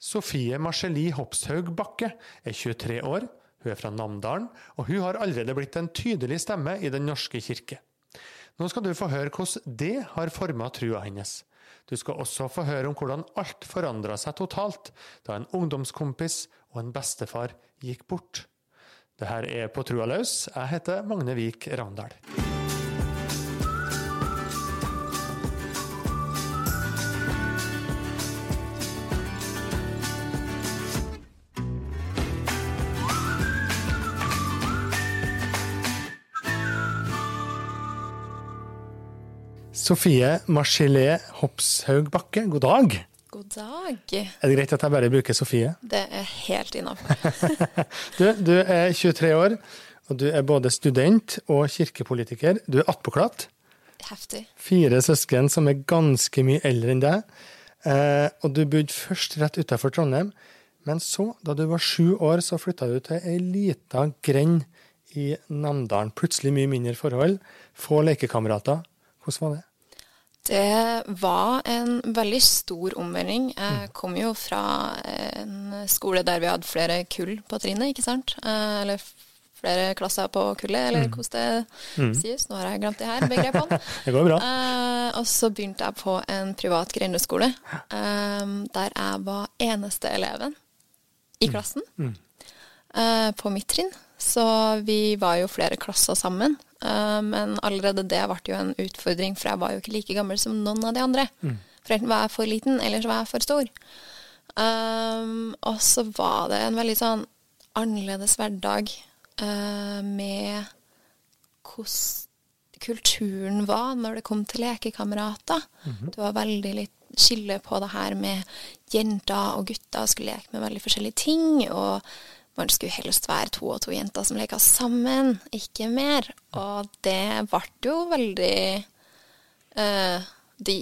Sofie Marceli Hopshaug Bakke er 23 år, hun er fra Namdalen, og hun har allerede blitt en tydelig stemme i Den norske kirke. Nå skal du få høre hvordan det har forma trua hennes. Du skal også få høre om hvordan alt forandra seg totalt da en ungdomskompis og en bestefar gikk bort. Det her er På trua løs. Jeg heter Magne Vik Ravndal. Sofie Marcellé Hopshaug Bakke, god dag. God dag. Er det greit at jeg bare bruker Sofie? Det er helt innafor. du, du er 23 år, og du er både student og kirkepolitiker. Du er attpåklatt. Heftig. Fire søsken som er ganske mye eldre enn deg. Eh, og du bodde først rett utenfor Trondheim, men så, da du var sju år, så flytta du til ei lita grend i Namdalen. Plutselig mye mindre forhold, få lekekamerater. Hvordan var det? Det var en veldig stor omvending. Jeg kom jo fra en skole der vi hadde flere kull på trinnet, ikke sant. Eh, Eller flere klasser på kullet, eller hvordan det sies. Nå har jeg glemt de her begrepene. Det går bra. Eh, og så begynte jeg på en privat grendeskole, eh, der jeg var eneste eleven i klassen Mm. på mitt trinn. Så vi var jo flere klasser sammen. Eh, men allerede det ble jo en utfordring, for jeg var jo ikke like gammel som noen av de andre. For enten var jeg for liten, eller så var jeg for stor. Um, og så var det en veldig sånn annerledes hverdag eh, med hvordan kulturen var når det kom til lekekamerater. Det var veldig litt skille på det her med jenter og gutter skulle leke med veldig forskjellige ting. Og man skulle helst være to og to jenter som leka sammen, ikke mer. Og det ble jo veldig uh, det,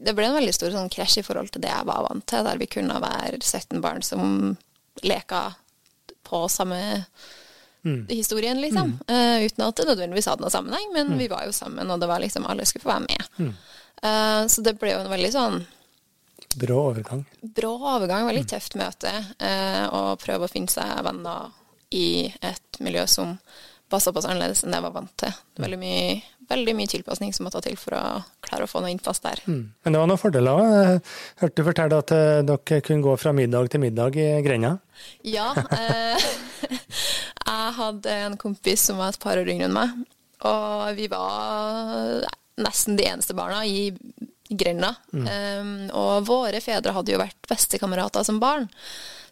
det ble en veldig stor sånn krasj i forhold til det jeg var vant til, der vi kunne være 17 barn som leka på samme historien, liksom. Eh, uten at det nødvendigvis hadde noen sammenheng, men vi var jo sammen, og det var liksom alle skulle få være med. Uh, så det ble jo en veldig sånn Brå overgang. brå overgang, veldig tøft møte, eh, og prøve å finne seg venner i et miljø som var såpass annerledes enn det jeg var vant til. Veldig mye, veldig mye tilpasning som måtte til for å klare å få noe innpass der. Mm. Men det var noen fordeler òg. Jeg hørte du fortelle at eh, dere kunne gå fra middag til middag i grenda. Ja. Eh, jeg hadde en kompis som var et par år yngre enn meg, og vi var nesten de eneste barna i grenda. Um, og våre fedre hadde jo vært bestekamerater som barn,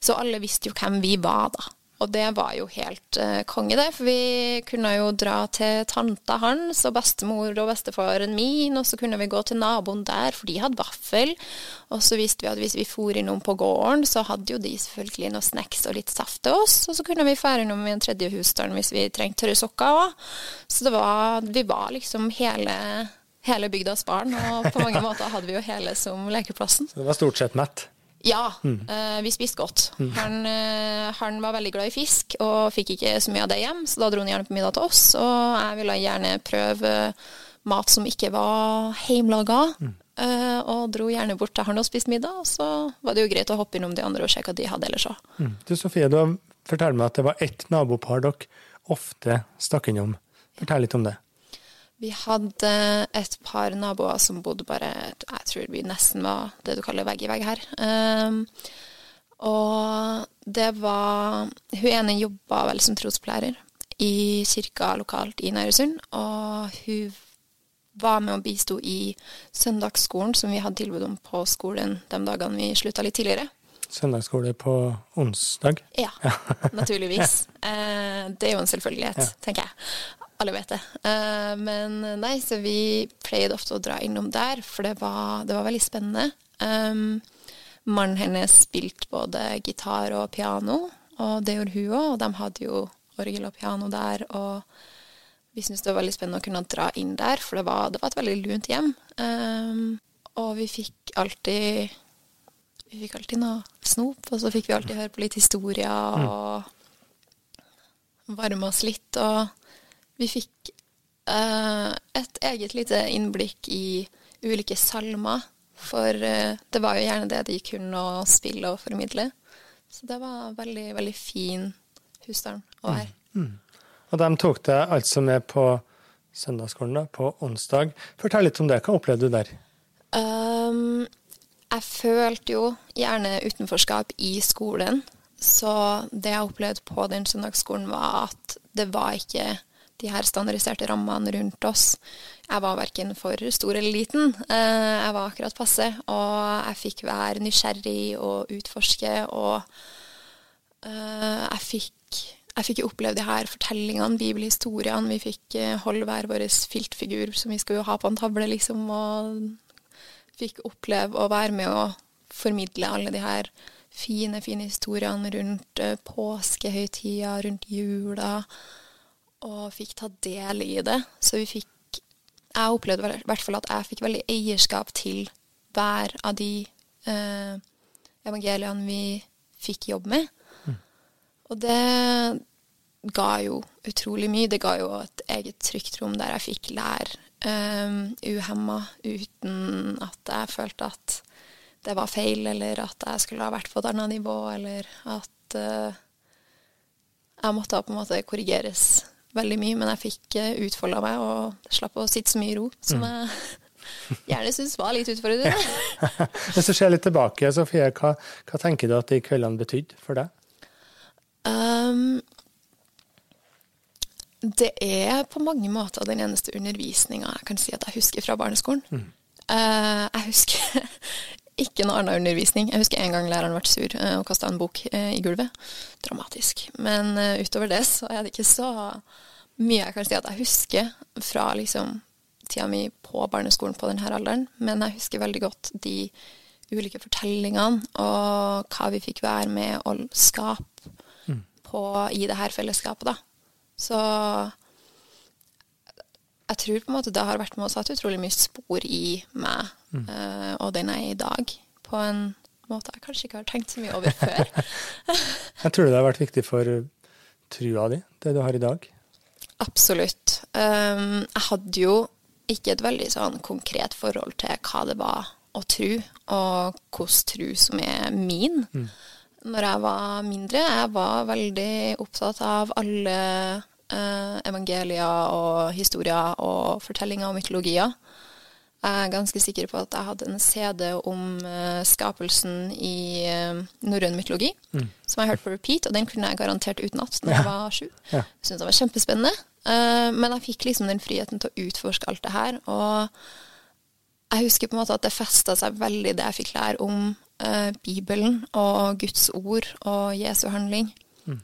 så alle visste jo hvem vi var da. Og det var jo helt uh, konge, det. For vi kunne jo dra til tanta hans og bestemor og bestefaren min, og så kunne vi gå til naboen der, for de hadde vaffel. Og så visste vi at hvis vi for innom på gården, så hadde jo de selvfølgelig noe snacks og litt saft til oss. Og så kunne vi fære innom i en tredje husstand hvis vi trengte tørre sokker òg. Så det var, vi var liksom hele, hele bygdas barn, og på mange måter hadde vi jo hele som lekeplassen. Så det var stort sett mett. Ja, eh, vi spiste godt. Han, eh, han var veldig glad i fisk og fikk ikke så mye av det hjem, så da dro han gjerne på middag til oss. Og jeg ville gjerne prøve mat som ikke var heimlaga, eh, og dro gjerne bort til han og spiste middag. Og så var det jo greit å hoppe innom de andre og sjekke hva de hadde ellers òg. Mm. Du Sofie, du fortalt meg at det var ett nabopar dere ofte stakk innom. Fortell litt om det. Vi hadde et par naboer som bodde bare Jeg tror vi nesten var det du kaller vegg i vegg her. Um, og det var Hun ene jobba vel som trosplærer i kirka lokalt i Nærøysund. Og hun var med og bisto i søndagsskolen som vi hadde tilbud om på skolen de dagene vi slutta litt tidligere. Søndagsskole på onsdag. Ja, naturligvis. Eh, det er jo en selvfølgelighet, tenker jeg. Alle vet det. Uh, men nei, så vi pleide ofte å dra innom der, for det var, det var veldig spennende. Um, mannen hennes spilte både gitar og piano, og det gjorde hun òg, og de hadde jo orgel og piano der. og vi syntes det var veldig spennende å kunne dra inn der, for det var, det var et veldig lunt hjem. Um, og vi fikk alltid vi fikk alltid noe snop, og så fikk vi alltid høre på litt historier og varme oss litt. Og vi fikk uh, et eget lite innblikk i ulike salmer For uh, det var jo gjerne det de kunne å spille og formidle. Så det var veldig, veldig fin husstand å være. Mm. Og de tok deg altså med på søndagsskolen da, på onsdag. Fortell litt om det. Hva opplevde du der? Um, jeg følte jo gjerne utenforskap i skolen. Så det jeg opplevde på den søndagsskolen, var at det var ikke de her standardiserte rammene rundt oss. Jeg var verken for stor eller liten. Eh, jeg var akkurat passe, og jeg fikk være nysgjerrig og utforske, og eh, jeg fikk, jeg fikk oppleve de her fortellingene, bibelhistoriene. Vi fikk eh, holde hver vår filtfigur som vi skulle ha på en tavle, liksom, og fikk oppleve å være med å formidle alle de her fine, fine historiene rundt påskehøytida, rundt jula og fikk ta del i det. Så vi fikk Jeg opplevde i hvert fall at jeg fikk veldig eierskap til hver av de eh, evangeliene vi fikk jobb med. Mm. Og det ga jo utrolig mye. Det ga jo et eget trygt rom der jeg fikk lære um, uhemma, uten at jeg følte at det var feil, eller at jeg skulle ha vært på et annet nivå, eller at uh, jeg måtte på en måte korrigeres veldig mye, men jeg fikk eh, utfolda meg og slapp å sitte så mye i ro, som mm. jeg gjerne syns var litt utfordrende. Hvis du ser litt tilbake, Sofie, hva, hva, tenker du at de kveldene betydde for deg? Um, det er på mange måter den eneste undervisninga jeg kan si at jeg husker fra barneskolen. Mm. Uh, jeg husker ikke noe annen undervisning. Jeg husker en gang læreren ble sur uh, og kasta en bok uh, i gulvet. Dramatisk. Men uh, utover det så er det ikke så mye jeg kan si at jeg husker fra liksom tida mi på barneskolen på denne alderen, men jeg husker veldig godt de ulike fortellingene og hva vi fikk være med å skape mm. på, i det her fellesskapet, da. Så jeg tror på en måte det har vært med og satt utrolig mye spor i meg, mm. uh, og den er i dag, på en måte jeg kanskje ikke har tenkt så mye over før. jeg tror det har vært viktig for trua di, det du har i dag? Absolutt. Um, jeg hadde jo ikke et veldig sånn konkret forhold til hva det var å tro, og hvordan tro som er min. Mm. Når jeg var mindre, jeg var veldig opptatt av alle eh, evangelier og historier og fortellinger og mytologier. Jeg er ganske sikker på at jeg hadde en CD om uh, skapelsen i uh, norrøn mytologi, mm. som jeg hørte på repeat, og den kunne jeg garantert utenat når jeg var sju. Ja. Syntes det var kjempespennende. Uh, men jeg fikk liksom den friheten til å utforske alt det her. Og jeg husker på en måte at det festa seg veldig det jeg fikk lære om Bibelen og Guds ord og Jesu handling. Mm.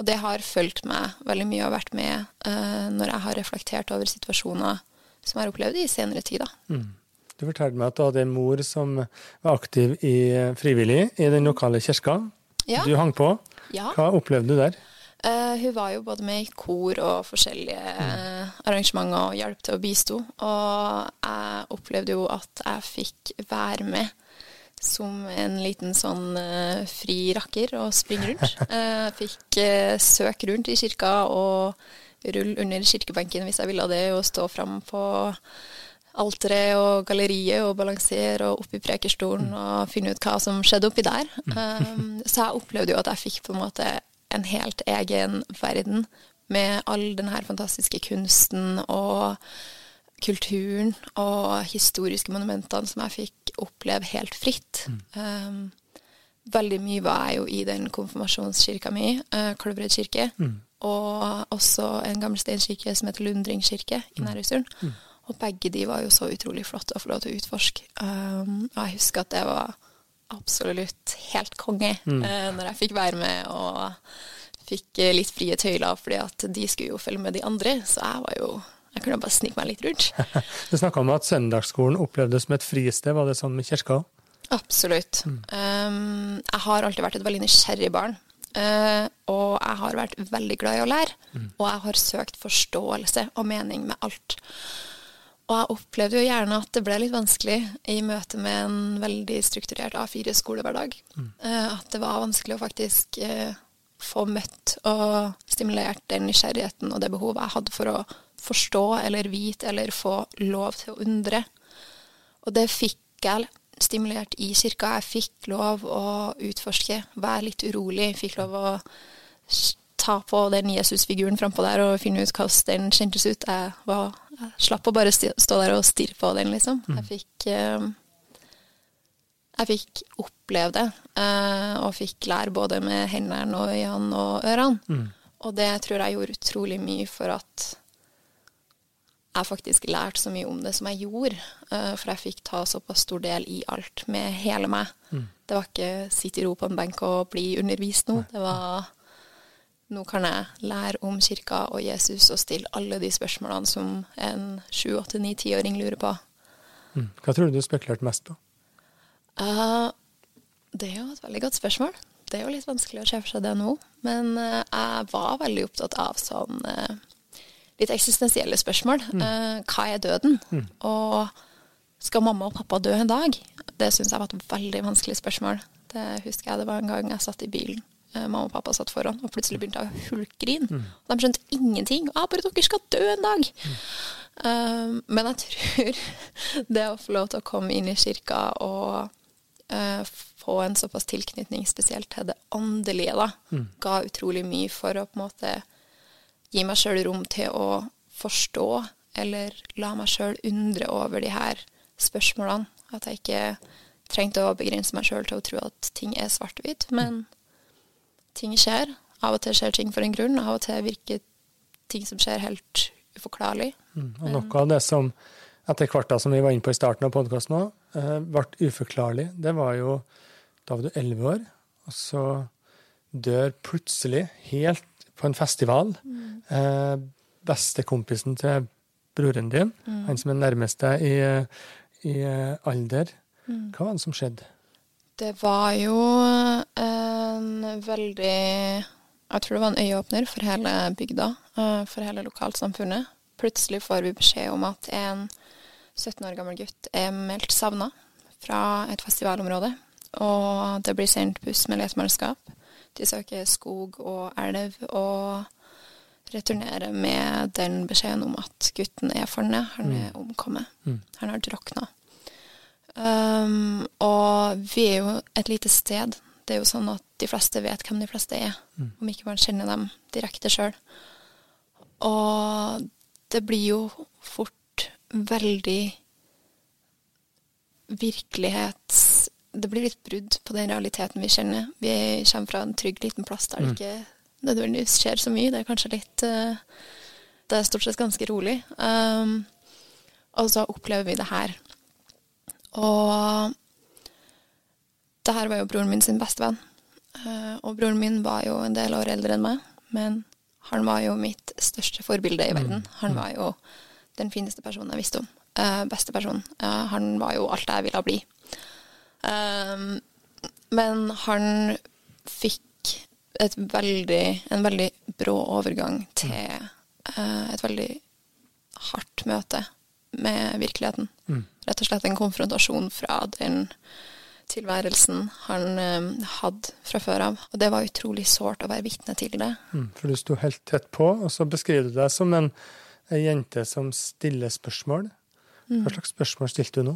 Og det har fulgt meg veldig mye og vært med når jeg har reflektert over situasjoner som jeg har opplevd i senere tid. Mm. Du fortalte meg at du hadde en mor som var aktiv i frivillig i den lokale kirka. Ja. Du hang på. Ja. Hva opplevde du der? Uh, hun var jo både med i kor og forskjellige uh, arrangementer og hjalp til å bistå. Og jeg opplevde jo at jeg fikk være med som en liten sånn uh, fri rakker og springe rundt. Uh, fikk søke rundt i kirka og rulle under kirkebenken hvis jeg ville det, og stå fram på alteret og galleriet og balansere og opp i prekerstolen mm. og finne ut hva som skjedde oppi der. Um, så jeg opplevde jo at jeg fikk på en måte en helt egen verden med all den her fantastiske kunsten og kulturen og historiske monumentene som jeg fikk oppleve helt fritt. Mm. Um, veldig mye var jeg jo i den konfirmasjonskirka mi, uh, Kolvereid kirke, mm. Og også en gammel steinkirke som heter Lundring kirke i mm. Nærøysund. Mm. Og begge de var jo så utrolig flotte å få lov til å utforske. Um, og jeg husker at det var absolutt helt konge mm. uh, når jeg fikk være med og fikk litt frie tøyler, fordi at de skulle jo følge med de andre, så jeg var jo jeg kunne bare snike meg litt rundt. du snakka om at søndagsskolen opplevdes som et fristed. Var det sånn med kirka òg? Absolutt. Mm. Um, jeg har alltid vært et veldig nysgjerrig barn. Uh, og jeg har vært veldig glad i å lære. Mm. Og jeg har søkt forståelse og mening med alt. Og jeg opplevde jo gjerne at det ble litt vanskelig i møte med en veldig strukturert A4-skolehverdag. Mm. Uh, at det var vanskelig å faktisk uh, få møtt og stimulert den nysgjerrigheten og det behovet jeg hadde for å forstå eller vite eller få lov til å undre. Og det fikk jeg stimulert i kirka. Jeg fikk lov å utforske, være litt urolig. Fikk lov å ta på den Jesus-figuren frampå der og finne ut hvordan den kjentes ut. Jeg, var, jeg slapp å bare stå der og stirre på den, liksom. Mm. Jeg fikk uh, jeg fikk oppleve det, uh, og fikk lære både med hendene og øynene og ørene. Mm. Og det tror jeg gjorde utrolig mye for at jeg faktisk lærte så mye om det som jeg gjorde. Uh, for jeg fikk ta såpass stor del i alt med hele meg. Mm. Det var ikke sitte i ro på en benk og bli undervist nå. Det var nå kan jeg lære om kirka og Jesus og stille alle de spørsmålene som en sju, åtte, ni, tiåring lurer på. Mm. Hva tror du du spekulerte mest på? Uh, det er jo et veldig godt spørsmål. Det er jo litt vanskelig å se for seg det nå. Men uh, jeg var veldig opptatt av sånn uh, litt eksistensielle spørsmål. Mm. hva er døden? Mm. Og skal mamma og pappa dø en dag? Det syns jeg var et veldig vanskelig spørsmål. Det husker jeg det var en gang jeg satt i bilen. Mamma og pappa satt foran, og plutselig begynte jeg å hulkgrine. Mm. De skjønte ingenting. Ah, 'Bare dere skal dø en dag!' Mm. men jeg tror det å få lov til å komme inn i kirka og uh, få en såpass tilknytning spesielt til det åndelige, da, mm. ga utrolig mye for å på en måte gi meg sjøl rom til å forstå, eller la meg sjøl undre over de her spørsmålene. At jeg ikke trengte å begrense meg sjøl til å tro at ting er svart-hvitt, men ting skjer. Av og til skjer ting for en grunn, av og til virker ting som skjer, helt uforklarlig. Mm, og noe av det som etter hvert da, som vi var inne på i starten av podkasten òg, eh, ble uforklarlig. Det var jo Da var du elleve år, og så dør plutselig, helt på en festival, mm. eh, bestekompisen til broren din, mm. han som er nærmest deg i, i eh, alder. Mm. Hva var det som skjedde? Det var jo en veldig Jeg tror det var en øyeåpner for hele bygda, eh, for hele lokalsamfunnet. Plutselig får vi beskjed om at en 17 år gammel gutt er meldt savna fra et festivalområde. Og det blir sendt buss med letemannskap. De søker skog og elv og returnerer med den beskjeden om at gutten er funnet, han er mm. omkommet. Mm. Han har drukna. Um, og vi er jo et lite sted. Det er jo sånn at de fleste vet hvem de fleste er, mm. om ikke man kjenner dem direkte sjøl. Og det blir jo fort veldig virkelighets... Det blir litt brudd på den realiteten vi kjenner. Vi kommer fra en trygg liten plass der det mm. ikke nødvendigvis skjer så mye. Det er kanskje litt uh, Det er stort sett ganske rolig. Um, og så opplever vi det her. Og det her var jo broren min sin bestevenn. Uh, og broren min var jo en del år eldre enn meg, men han var jo mitt største forbilde i verden. Mm. Han var jo den fineste personen jeg visste om. Uh, beste person. Uh, han var jo alt jeg ville bli. Um, men han fikk veldig, en veldig brå overgang til uh, et veldig hardt møte med virkeligheten. Mm. Rett og slett en konfrontasjon fra den tilværelsen han um, hadde fra før av. Og det var utrolig sårt å være vitne til det. Mm, for du sto helt tett på, og så beskriver du deg som en en jente som stiller spørsmål. Hva mm. slags spørsmål stilte du nå?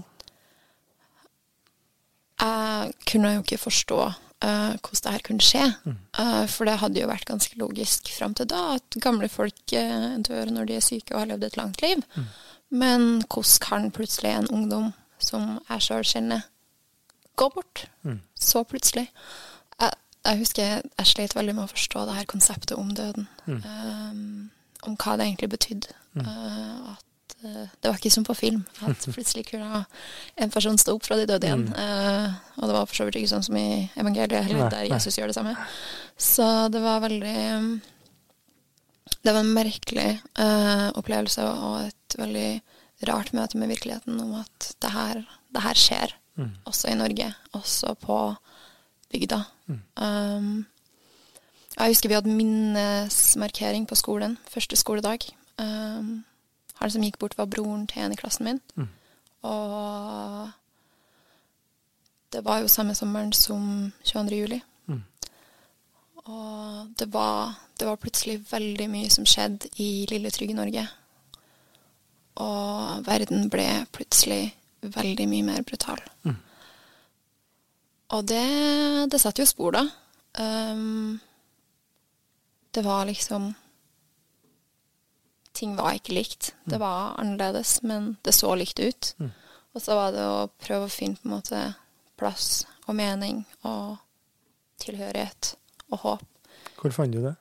Jeg kunne jo ikke forstå uh, hvordan det her kunne skje. Mm. Uh, for det hadde jo vært ganske logisk fram til da at gamle folk uh, dør når de er syke og har levd et langt liv. Mm. Men hvordan kan plutselig en ungdom som jeg sjøl kjenner, gå bort mm. så plutselig? Jeg, jeg, husker jeg slet veldig med å forstå det her konseptet om døden. Um, om hva det egentlig betydde. Mm. Uh, at det var ikke som på film. At plutselig kunne en person stå opp fra de døde igjen. Mm. Uh, og det var for så vidt ikke sånn som i evangeliet heller, der Jesus nei. gjør det samme. Så det var veldig um, Det var en merkelig opplevelse og et veldig rart møte med virkeligheten om at det her, det her skjer. Mm. Også i Norge. Også på bygda. Mm. Um, jeg husker vi hadde minnesmarkering på skolen første skoledag. Um, han som gikk bort, var broren til en i klassen min. Mm. Og det var jo samme sommeren som 22. juli. Mm. Og det var, det var, plutselig veldig mye som skjedde i lille, trygge Norge. Og verden ble plutselig veldig mye mer brutal. Mm. Og det, det satte jo spor, da. Um, det var liksom Ting var ikke likt. Det var annerledes, men det så likt ut. Mm. Og så var det å prøve å finne på en måte plass og mening og tilhørighet og håp. Hvor fant du det?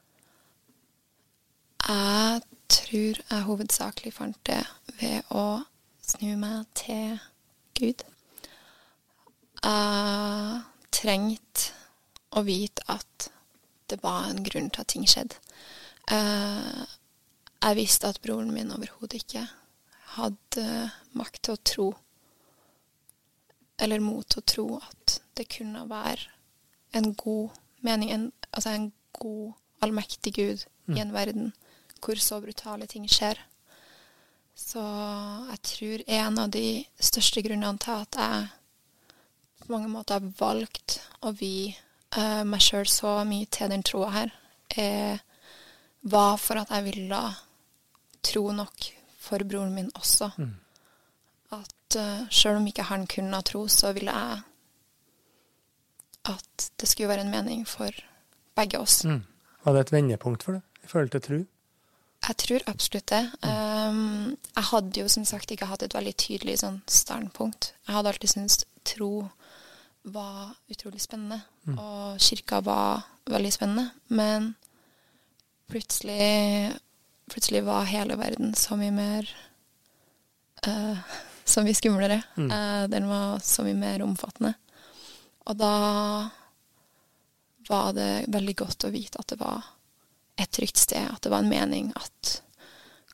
Jeg tror jeg hovedsakelig fant det ved å snu meg til Gud. Jeg trengte å vite at det var en grunn til at ting skjedde. Eh, jeg visste at broren min overhodet ikke hadde makt til å tro, eller mot til å tro at det kunne være en god mening, en, altså en god, allmektig Gud i en verden hvor så brutale ting skjer. Så jeg tror en av de største grunnene til at jeg på mange måter har valgt å vie uh, meg sjøl så mye til den troa her, er, var for at jeg ville tro nok for broren min også. Mm. At uh, sjøl om ikke han kunne tro, så ville jeg at det skulle være en mening for begge oss. Mm. Var det et vendepunkt for deg i forhold til tro? Jeg tror absolutt det. Um, jeg hadde jo som sagt ikke hatt et veldig tydelig sånn standpunkt. Jeg hadde alltid syntes tro var utrolig spennende, og kirka var veldig spennende. Men plutselig, plutselig var hele verden så mye mer uh, Så mye skumlere. Mm. Uh, den var så mye mer omfattende. Og da var det veldig godt å vite at det var et trygt sted, at det var en mening at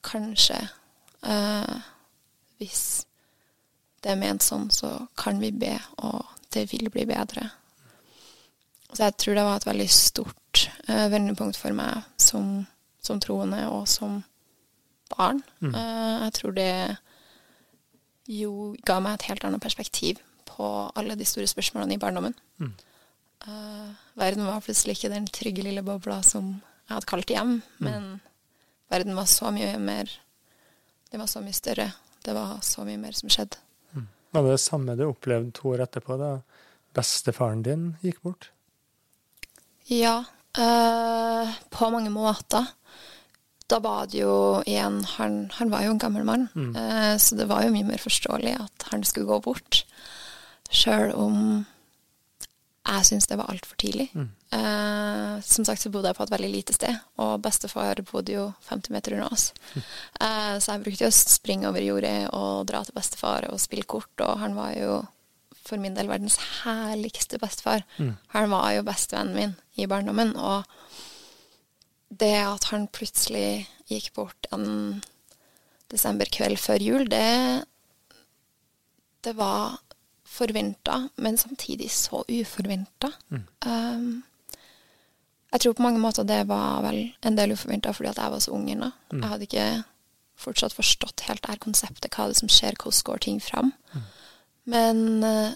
kanskje uh, hvis det er ment sånn, så kan vi be, og det vil bli bedre. Så jeg tror det var et veldig stort uh, vendepunkt for meg som, som troende og som barn. Mm. Eh, jeg tror det jo ga meg et helt annet perspektiv på alle de store spørsmålene i barndommen. Mm. Eh, verden var plutselig ikke den trygge lille bobla som jeg hadde kalt hjem, men verden var så mye mer Den var så mye større. Det var så mye mer som skjedde. Var det det samme du opplevde to år etterpå, da bestefaren din gikk bort? Ja, eh, på mange måter. Da var det jo igjen Han, han var jo en gammel mann, Mm. uh, så det var jo mye mer forståelig at han skulle gå bort. Sjøl om jeg syns det var altfor tidlig. Mm. Uh, som sagt så bodde jeg på et veldig lite sted, og bestefar bodde jo 50 meter unna oss. Eh, så jeg brukte jo å springe over jordet og dra til bestefar og spille kort, og han var jo for min del verdens herligste bestefar. Mm. Han var jo bestevennen min i barndommen, og det at han plutselig gikk bort en desemberkveld før jul, det det var forventa, men samtidig så uforventa. Mm. Um, jeg tror på mange måter det var vel en del uforventa fordi at jeg var så ung ennå. Mm. Jeg hadde ikke fortsatt forstått helt det her konseptet, hva er det som skjer, hvordan går ting fram. Men eh,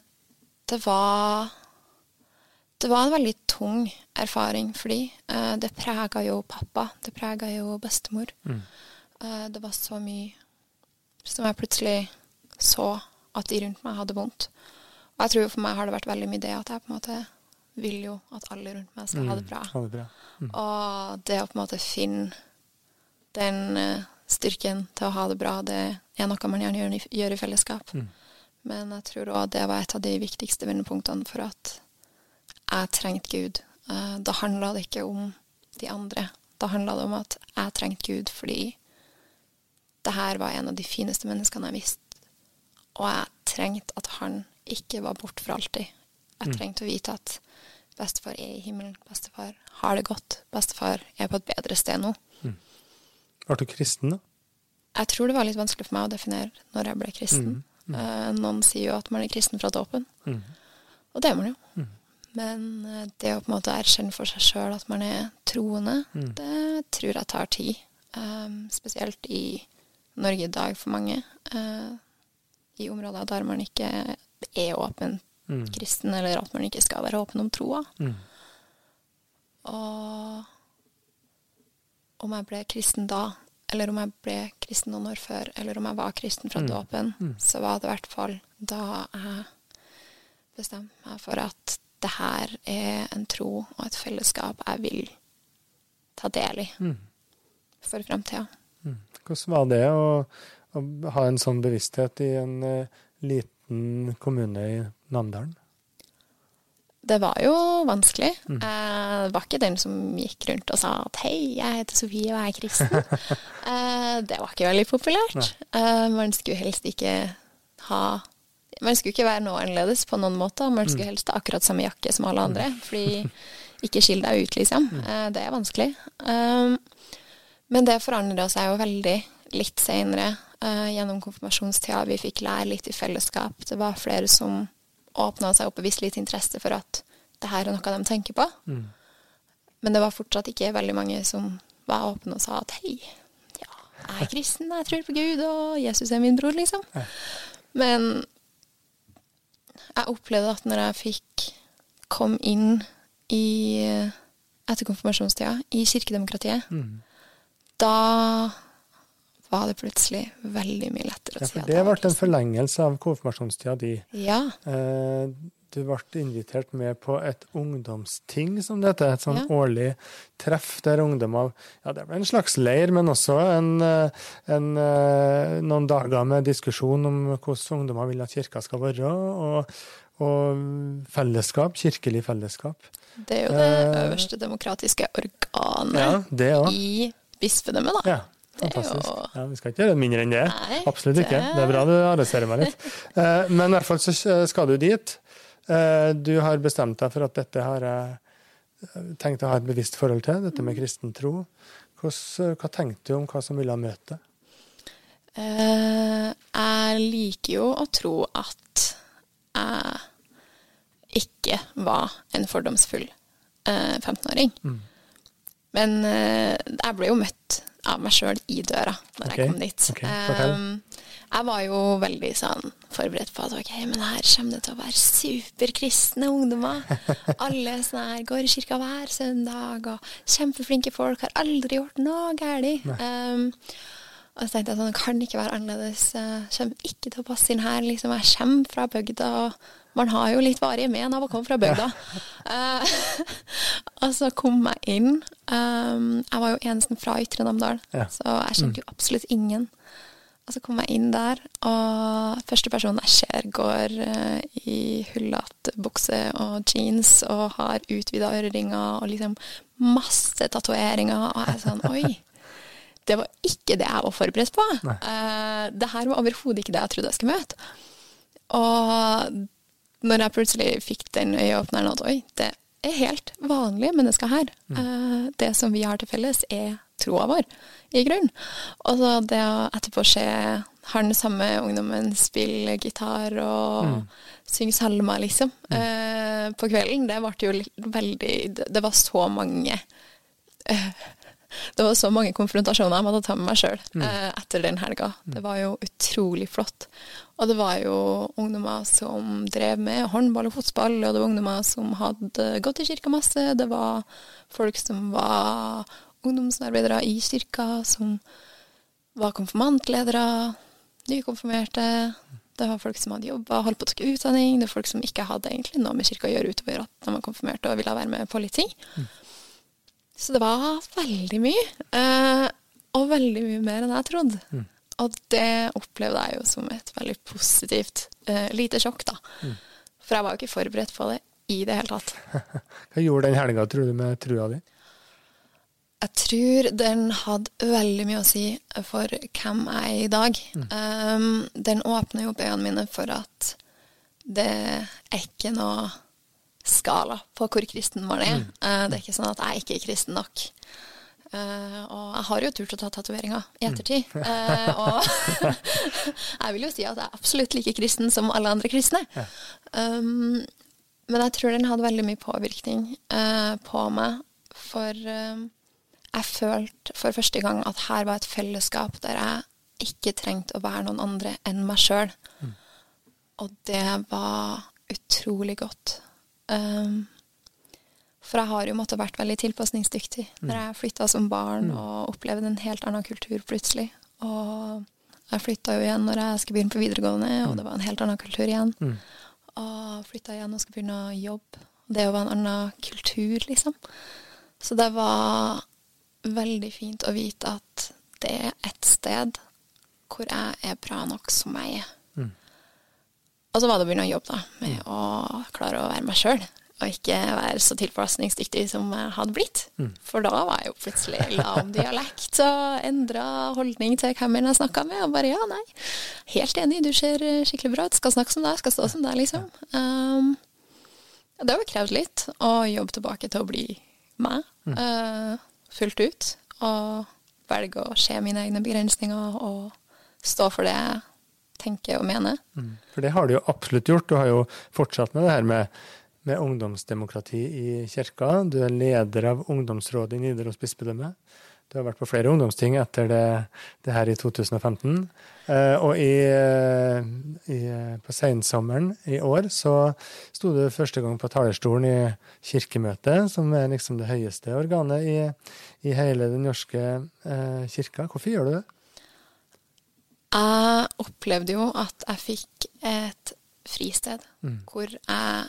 det var det var en veldig tung erfaring, fordi eh, det prega jo pappa, det prega jo bestemor. Mm. Eh, det var så mye som jeg plutselig så at de rundt meg hadde vondt. Og jeg tror for meg har det vært veldig mye det at jeg på en måte vil jo at alle rundt meg skal ha det bra. Mm, Ha det bra. Og det å på en måte finne den eh, styrken til å ha det bra, det er noe man gjerne gjør i, gjør i fellesskap. Mm. Men jeg tror òg det var et av de viktigste vendepunktene for at jeg trengte Gud. Eh, da handla det ikke om de andre. Da handla det om at jeg trengte Gud fordi det her var en av de fineste menneskene jeg visste. Og jeg trengte at han ikke var borte for alltid. Jeg Mm. trengte å vite at bestefar er i himmelen, bestefar har det godt, bestefar er på et bedre sted nå. Ble du kristen, da? Jeg tror det var litt vanskelig for meg å definere når jeg ble kristen. Eh, noen sier jo at man er kristen fra dåpen, Mm. og det er man jo. Men eh, det å på en måte erkjenne for seg sjøl at man er troende, Mm. det tror jeg tar tid. Um, spesielt i Norge i dag for mange. Uh, I områder der man ikke er åpen Mm. kristen, eller at man ikke skal være åpen om troa. Mm. Og om jeg ble kristen da, eller om jeg ble kristen noen år før, eller om jeg var kristen fra Mm. dåpen, Mm. så var det i hvert fall da jeg bestemte meg for at det her er en tro og et fellesskap jeg vil ta del i Mm. for fremtida. Hvordan var det å, å ha en sånn bevissthet i en uh, liten kommune i Namdalen? Det var jo vanskelig. Mm. Jeg var ikke den som gikk rundt og sa at hei, jeg heter Sofie og jeg er kristen. Eh, det var ikke veldig populært. Eh, man skulle helst ikke ha Man skulle ikke være noe annerledes på noen måte. Man skulle helst ha akkurat samme jakke som alle andre. Fordi ikke skill deg ut, liksom. Eh, det er vanskelig. Um, men det forandra seg jo veldig litt seinere. Uh, gjennom konfirmasjonstida. Vi fikk lære litt i fellesskap. Det var flere som åpna seg opp og viste litt interesse for at det her er noe de tenker på. Mm. Men det var fortsatt ikke veldig mange som var åpne og sa at hei, ja, jeg er kristen, jeg tror på Gud, og Jesus er min bror, liksom. Men jeg opplevde at når jeg fikk kom inn i etter konfirmasjonstida i kirkedemokratiet, Mm. da var det plutselig veldig mye lettere å Ja, si for at det ble en forlengelse av konfirmasjonstida di. Ja. Eh, Du ble invitert med på et ungdomsting, som det heter. Et sånn Ja. årlig treff der ungdommer Ja, det ble en slags leir, men også en, eh, en, eh, noen dager med diskusjon om hvordan ungdommer vil at kirka skal være, og, og fellesskap, kirkelig fellesskap. Det er jo det Eh, øverste demokratiske organet Ja, det i bispedømmet, da. Ja, fantastisk. Ja, vi skal ikke gjøre det mindre enn det. Nei, Absolutt ikke. Det er bra du arresterer meg litt. Men i hvert fall så skal du dit. Eh, Du har bestemt deg for at dette har jeg eh, tenkt å ha et bevisst forhold til, dette med kristen tro. Hva tenkte du om hva som ville møte deg? Eh, jeg liker jo å tro at jeg ikke var en fordomsfull eh, 15-åring. Mm. Men eh, jeg ble jo møtt av meg sjøl i døra når okay. jeg kom dit. ok, fortell. Um, jeg var jo veldig sånn forberedt på at ok, men her kommer det til å være superkristne ungdommer. Alle sånn her går i kirka hver søndag, og kjempeflinke folk, har aldri gjort noe galt. Um, og så tenkte jeg sånn, det kan ikke være annerledes. Jeg kommer ikke til å passe inn her. Liksom, jeg kommer fra bygda, og man har jo litt varige men av å komme fra bygda. uh, og så kom jeg inn. Um, jeg var jo eneste fra Ytre Namdal, Ja. så jeg kjente jo absolutt ingen. Og så kom jeg inn der, og første personen jeg ser, går eh, i hullete bukse og jeans og har utvida øreringer og liksom masse tatoveringer. Og jeg er sånn Oi! Det var ikke det jeg var forberedt på. Uh, det her var overhodet ikke det jeg trodde jeg skulle møte. Og når jeg plutselig fikk den øyeåpneren at oi, det er helt vanlige mennesker her. Eh, det som vi har til felles, er troa vår, i grunnen. Og så det å etterpå se han samme ungdommen spille gitar og synge salmer, liksom, eh, på kvelden, det ble jo veldig det, var så mange eh, det var så mange konfrontasjoner jeg måtte ta med meg sjøl eh, etter den helga. Det var jo utrolig flott. Og det var jo ungdommer som drev med håndball og fotball, og det var ungdommer som hadde gått i kirka masse. Det var folk som var ungdomsarbeidere i kirka, som var konfirmantledere, nykonfirmerte. Det var folk som hadde jobba, holdt på å ta utdanning. Det var folk som ikke hadde egentlig noe med kirka å gjøre utover at de var konfirmerte og ville være med på litt ting. Så det var veldig mye. Eh, og veldig mye mer enn jeg trodde. Og det opplevde jeg jo som et veldig positivt eh, lite sjokk, da. For jeg var jo ikke forberedt på det i det hele tatt. Hva gjorde den helga, tror du, med trua di? Jeg tror den hadde veldig mye å si for hvem jeg er i dag. Um, den åpner jo opp øynene mine for at det er ikke noe skala på hvor kristen man er. Eh, det er ikke sånn at jeg ikke er kristen nok. Uh, og jeg har jo turt å ta tatoveringer i ettertid. Eh, og jeg vil jo si at jeg er absolutt like kristen som alle andre kristne. Um, men jeg tror den hadde veldig mye påvirkning på meg. For eh, jeg følte for første gang at her var et fellesskap der jeg ikke trengte å være noen andre enn meg sjøl. Og det var utrolig godt. Um, for jeg har jo måttet vært veldig tilpasningsdyktig når jeg flytta som barn og opplevde en helt annen kultur plutselig. Og jeg flytta jo igjen når jeg skulle begynne på videregående, og det var en helt annen kultur igjen. Og flytta igjen og skulle begynne å jobbe. Det var en annen kultur, liksom. Så det var veldig fint å vite at det er et sted hvor jeg er bra nok som jeg er. Mm. Og så var det å begynne å jobbe da, med å klare å være meg sjøl, og ikke være så tilpasningsdyktig som jeg hadde blitt. Mm. For da var jeg jo plutselig lav dialekt og endra holdning til hvem jeg snakka med. Og bare ja, nei, helt enig, du ser skikkelig bra ut, skal snakke som deg, skal stå som deg, liksom. Um, det har krevd litt å jobbe tilbake til å bli meg eh, fullt ut. Og velge å se mine egne begrensninger og stå for det jeg tenker og mener. Mm. For det har du jo absolutt gjort. Du har jo fortsatt med det her med, med ungdomsdemokrati i kirka. Du er leder av ungdomsrådet i Nidaros bispedømme. Du har vært på flere ungdomsting etter det, det her i 2015. Eh, og i, eh, i, på sensommeren i år så sto du første gang på talerstolen i Kirkemøtet, som er liksom det høyeste organet i, i hele den norske eh, kirka. Hvorfor gjør du det? Jeg opplevde jo at jeg fikk et fristed Mm. hvor jeg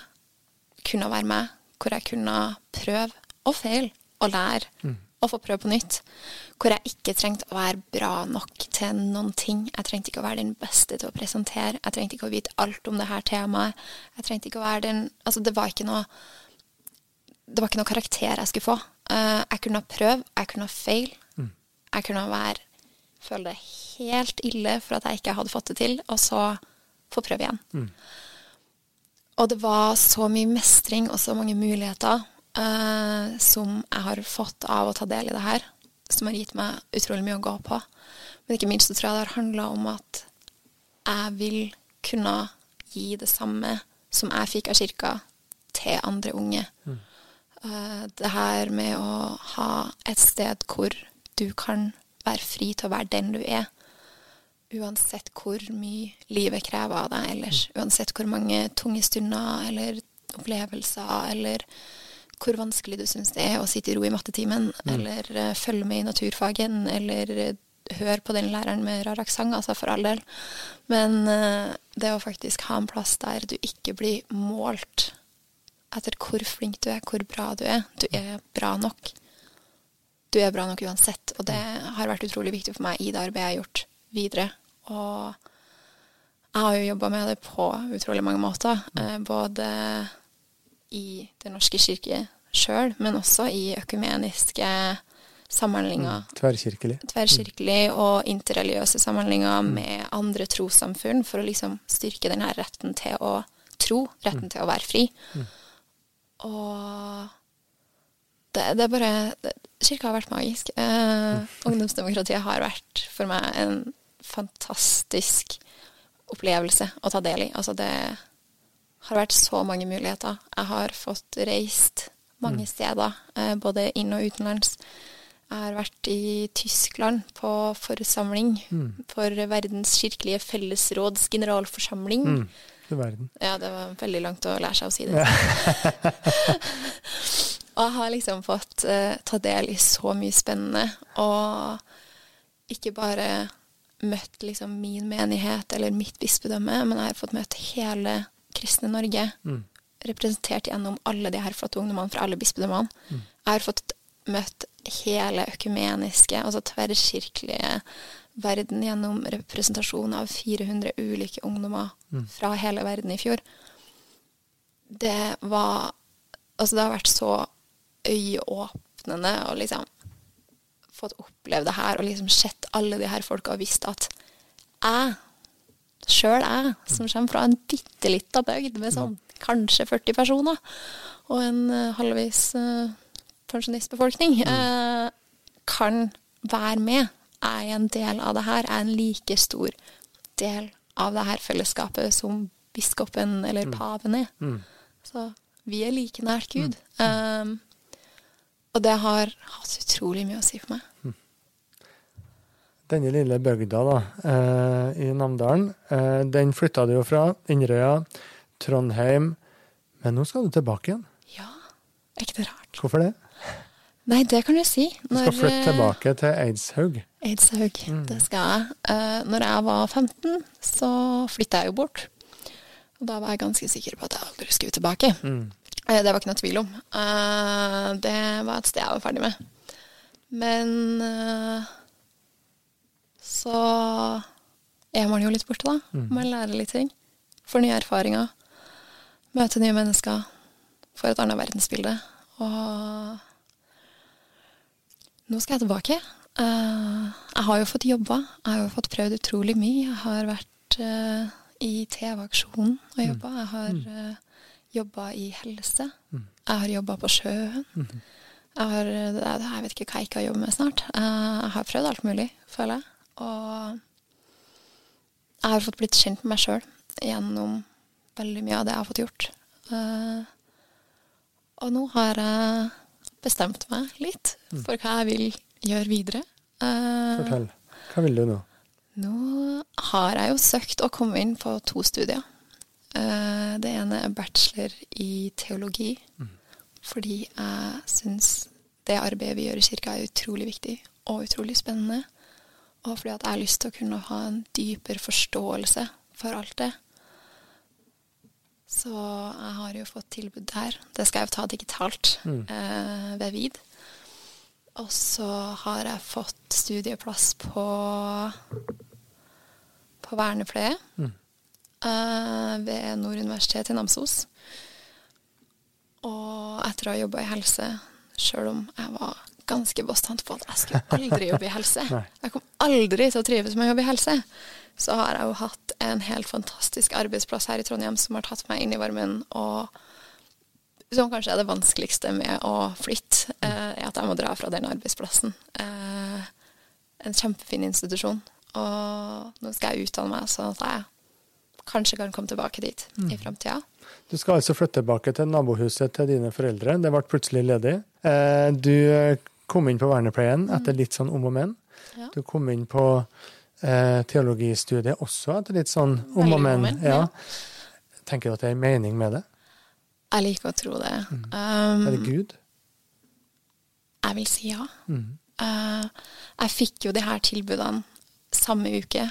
kunne være med, hvor jeg kunne prøve og feile og lære Mm. Og få prøve på nytt. Hvor jeg ikke trengte å være bra nok til noen ting. Jeg trengte ikke å være den beste til å presentere. Jeg trengte ikke å vite alt om det her temaet. Jeg trengte ikke å være den Altså, det var ikke noe det var ikke noe karakter jeg skulle få. Eh, jeg kunne prøve, jeg kunne feile. Mm. Jeg kunne være føle det helt ille for at jeg ikke hadde fått det til, og så få prøve igjen. Mm. Og det var så mye mestring og så mange muligheter eh, som jeg har fått av å ta del i det her, som har gitt meg utrolig mye å gå på. Men ikke minst så tror jeg det har handla om at jeg vil kunne gi det samme som jeg fikk av kirka, til andre unge. Eh, det her med å ha et sted hvor du kan være fri til å være den du er. Uansett hvor mye livet krever av deg ellers. Uansett hvor mange tunge stunder eller opplevelser eller hvor vanskelig du syns det er å sitte i ro i mattetimen, eller uh, følge med i naturfagen, eller uh, høre på den læreren med rar aksent, altså for all del. Men uh, det å faktisk ha en plass der du ikke blir målt etter hvor flink du er, hvor bra du er. Du er bra nok. Du er bra nok uansett, og det har vært utrolig viktig for meg i det arbeidet jeg har gjort videre. Og jeg har jo jobba med det på utrolig mange måter, eh, både i Den norske kirke sjøl, men også i økumeniske samhandlinger Tverrkirkelig. tverrkirkelig og interreligiøse samhandlinger med andre trossamfunn for å liksom styrke denne retten til å tro, retten til å være fri. Og det, det er bare det, Kirka har vært magisk. Eh, ungdomsdemokratiet har vært for meg en fantastisk opplevelse å ta del i. Altså det har vært så mange muligheter. Jeg har fått reist mange steder, eh, både inn- og utenlands. Jeg har vært i Tyskland på forsamling for Verdens kirkelige fellesråds generalforsamling. Mm. Ja, det var veldig langt å lære seg å si det. og jeg har liksom fått uh, ta del i så mye spennende, og ikke bare møtt liksom min menighet eller mitt bispedømme, men jeg har fått møtt hele kristne Norge, Mm. representert gjennom alle de her flotte ungdommene fra alle bispedømmene. Jeg har fått møtt hele økumeniske, altså tverrkirkelige verden gjennom representasjon av 400 ulike ungdommer fra hele verden i fjor. Det var Altså, det har vært så øyeåpnende å liksom fått oppleve det her og liksom sett alle de her folka og visst at jeg, sjøl jeg, som kommer fra en bitte lita bygd med sånn kanskje 40 personer, og en eh, halvvis uh, pensjonistbefolkning, uh, kan være med. Jeg er en del av det her. Jeg er en like stor del av det her fellesskapet som biskopen eller paven er. Mm. Så vi er like nært Gud. Um, og det har hatt utrolig mye å si for meg. Denne lille bygda da, eh, i Namdalen, eh, den flytta du jo fra Inderøya, Trondheim, men nå skal du tilbake igjen. Ja, er ikke det rart? Hvorfor det? Nei, det kan du si. Du skal flytte eh, tilbake til Eidshaug. Eidshaug, det skal jeg. Når jeg var 15, så flytta jeg jo bort. Og da var jeg ganske sikker på at jeg aldri skulle tilbake. Mm. Eh, Det var ikke noe tvil om. Eh, Det var et sted jeg var ferdig med. Men eh, så er man jo litt borte, da. Man lærer litt ting. Får nye erfaringer. Møter nye mennesker. Får et annet verdensbilde. Og nå skal jeg tilbake. Eh, jeg har jo fått jobba. Jeg har jo fått prøvd utrolig mye. Jeg har vært eh, i TV-aksjonen og jobba. Jeg har uh, jobba i helse. Jeg har jobba på sjøen. Jeg, har, eh, jeg vet ikke hva jeg ikke har jobbet med snart. Eh, jeg har prøvd alt mulig, føler jeg. Og jeg har fått blitt kjent med meg sjøl gjennom veldig mye av det jeg har fått gjort. Uh, og nå har jeg bestemt meg litt for hva jeg vil gjøre videre. Uh, Fortell. Hva vil du nå? nå har jeg jo søkt å komme inn på to studier. Uh, Det ene er bachelor i teologi, fordi jeg syns det arbeidet vi gjør i kirka er utrolig viktig og utrolig spennende. Og fordi at jeg har lyst til å kunne ha en dypere forståelse for alt det. Så jeg har jo fått tilbud der. Det skal jeg jo ta digitalt eh, ved VID. Og så har jeg fått studieplass på, på vernepleie eh, ved Nord universitet i Namsos. Og etter å ha jobba i helse, sjøl om jeg var ganske bastant på at jeg skulle aldri jobbe i helse Jeg kom aldri til å trives med å jobbe i helse. Så har jeg jo hatt en helt fantastisk arbeidsplass her i Trondheim som har tatt meg inn i varmen, og som kanskje er det vanskeligste med å flytte, eh, er at jeg må dra fra den arbeidsplassen. Eh, en kjempefin institusjon. Og nå skal jeg utdanne meg, sånn at jeg kanskje kan komme tilbake dit i framtida. Du skal altså flytte tilbake til nabohuset til dine foreldre. Det ble plutselig ledig. Eh, Du kom inn på vernepleien etter litt sånn om og men. Ja. Du kom inn på eh, teologistudiet også etter litt sånn om og men. Ja. Tenker du at det er en mening med det? Jeg liker å tro det. Er det Um, Gud? jeg vil si ja. Mm. Uh, jeg fikk jo de her tilbudene samme uke.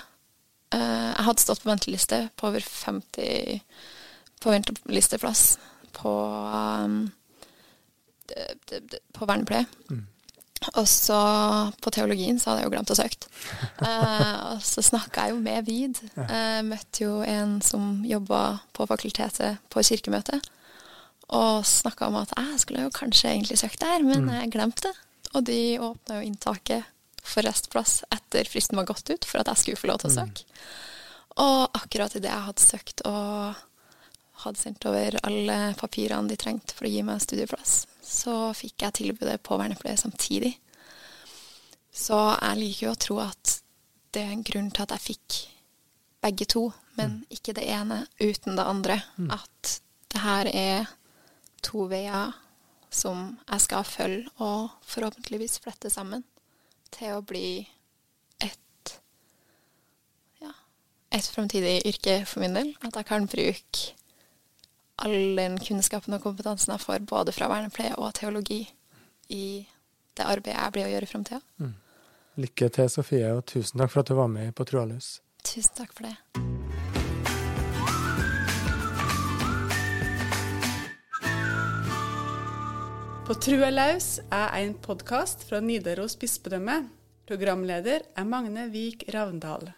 Uh, jeg hadde stått på venteliste på over 50 på ventelisteplass på um, på vernepleie. Og så på teologien så hadde jeg jo glemt å søke. Uh, og så snakka jeg jo med VID. Jeg møtte jo en som jobba på fakultetet på kirkemøtet. Og snakka om at jeg skulle jo kanskje egentlig søkt der, men jeg glemte det. Og de åpna jo inntaket for restplass etter fristen var gått ut, for at jeg skulle få lov til å søke. Og akkurat idet jeg hadde søkt og hadde sendt over alle papirene de trengte for å gi meg studieplass, så fikk jeg tilbudet på vernepleie samtidig. Så jeg liker jo å tro at det er en grunn til at jeg fikk begge to, men ikke det ene uten det andre. At det her er to veier som jeg skal følge og forhåpentligvis flette sammen til å bli et ja, et framtidig yrke for min del. At jeg kan bruke all den kunnskapen og kompetansen jeg får både fra vernepleie og teologi i det arbeidet jeg blir å gjøre i framtida. Lykke til, Sofie, og tusen takk for at du var med på Troaløs. Tusen takk for det. På Trua laus er en podkast fra Nidaros bispedømme. Programleder er Magne Vik Ravndal.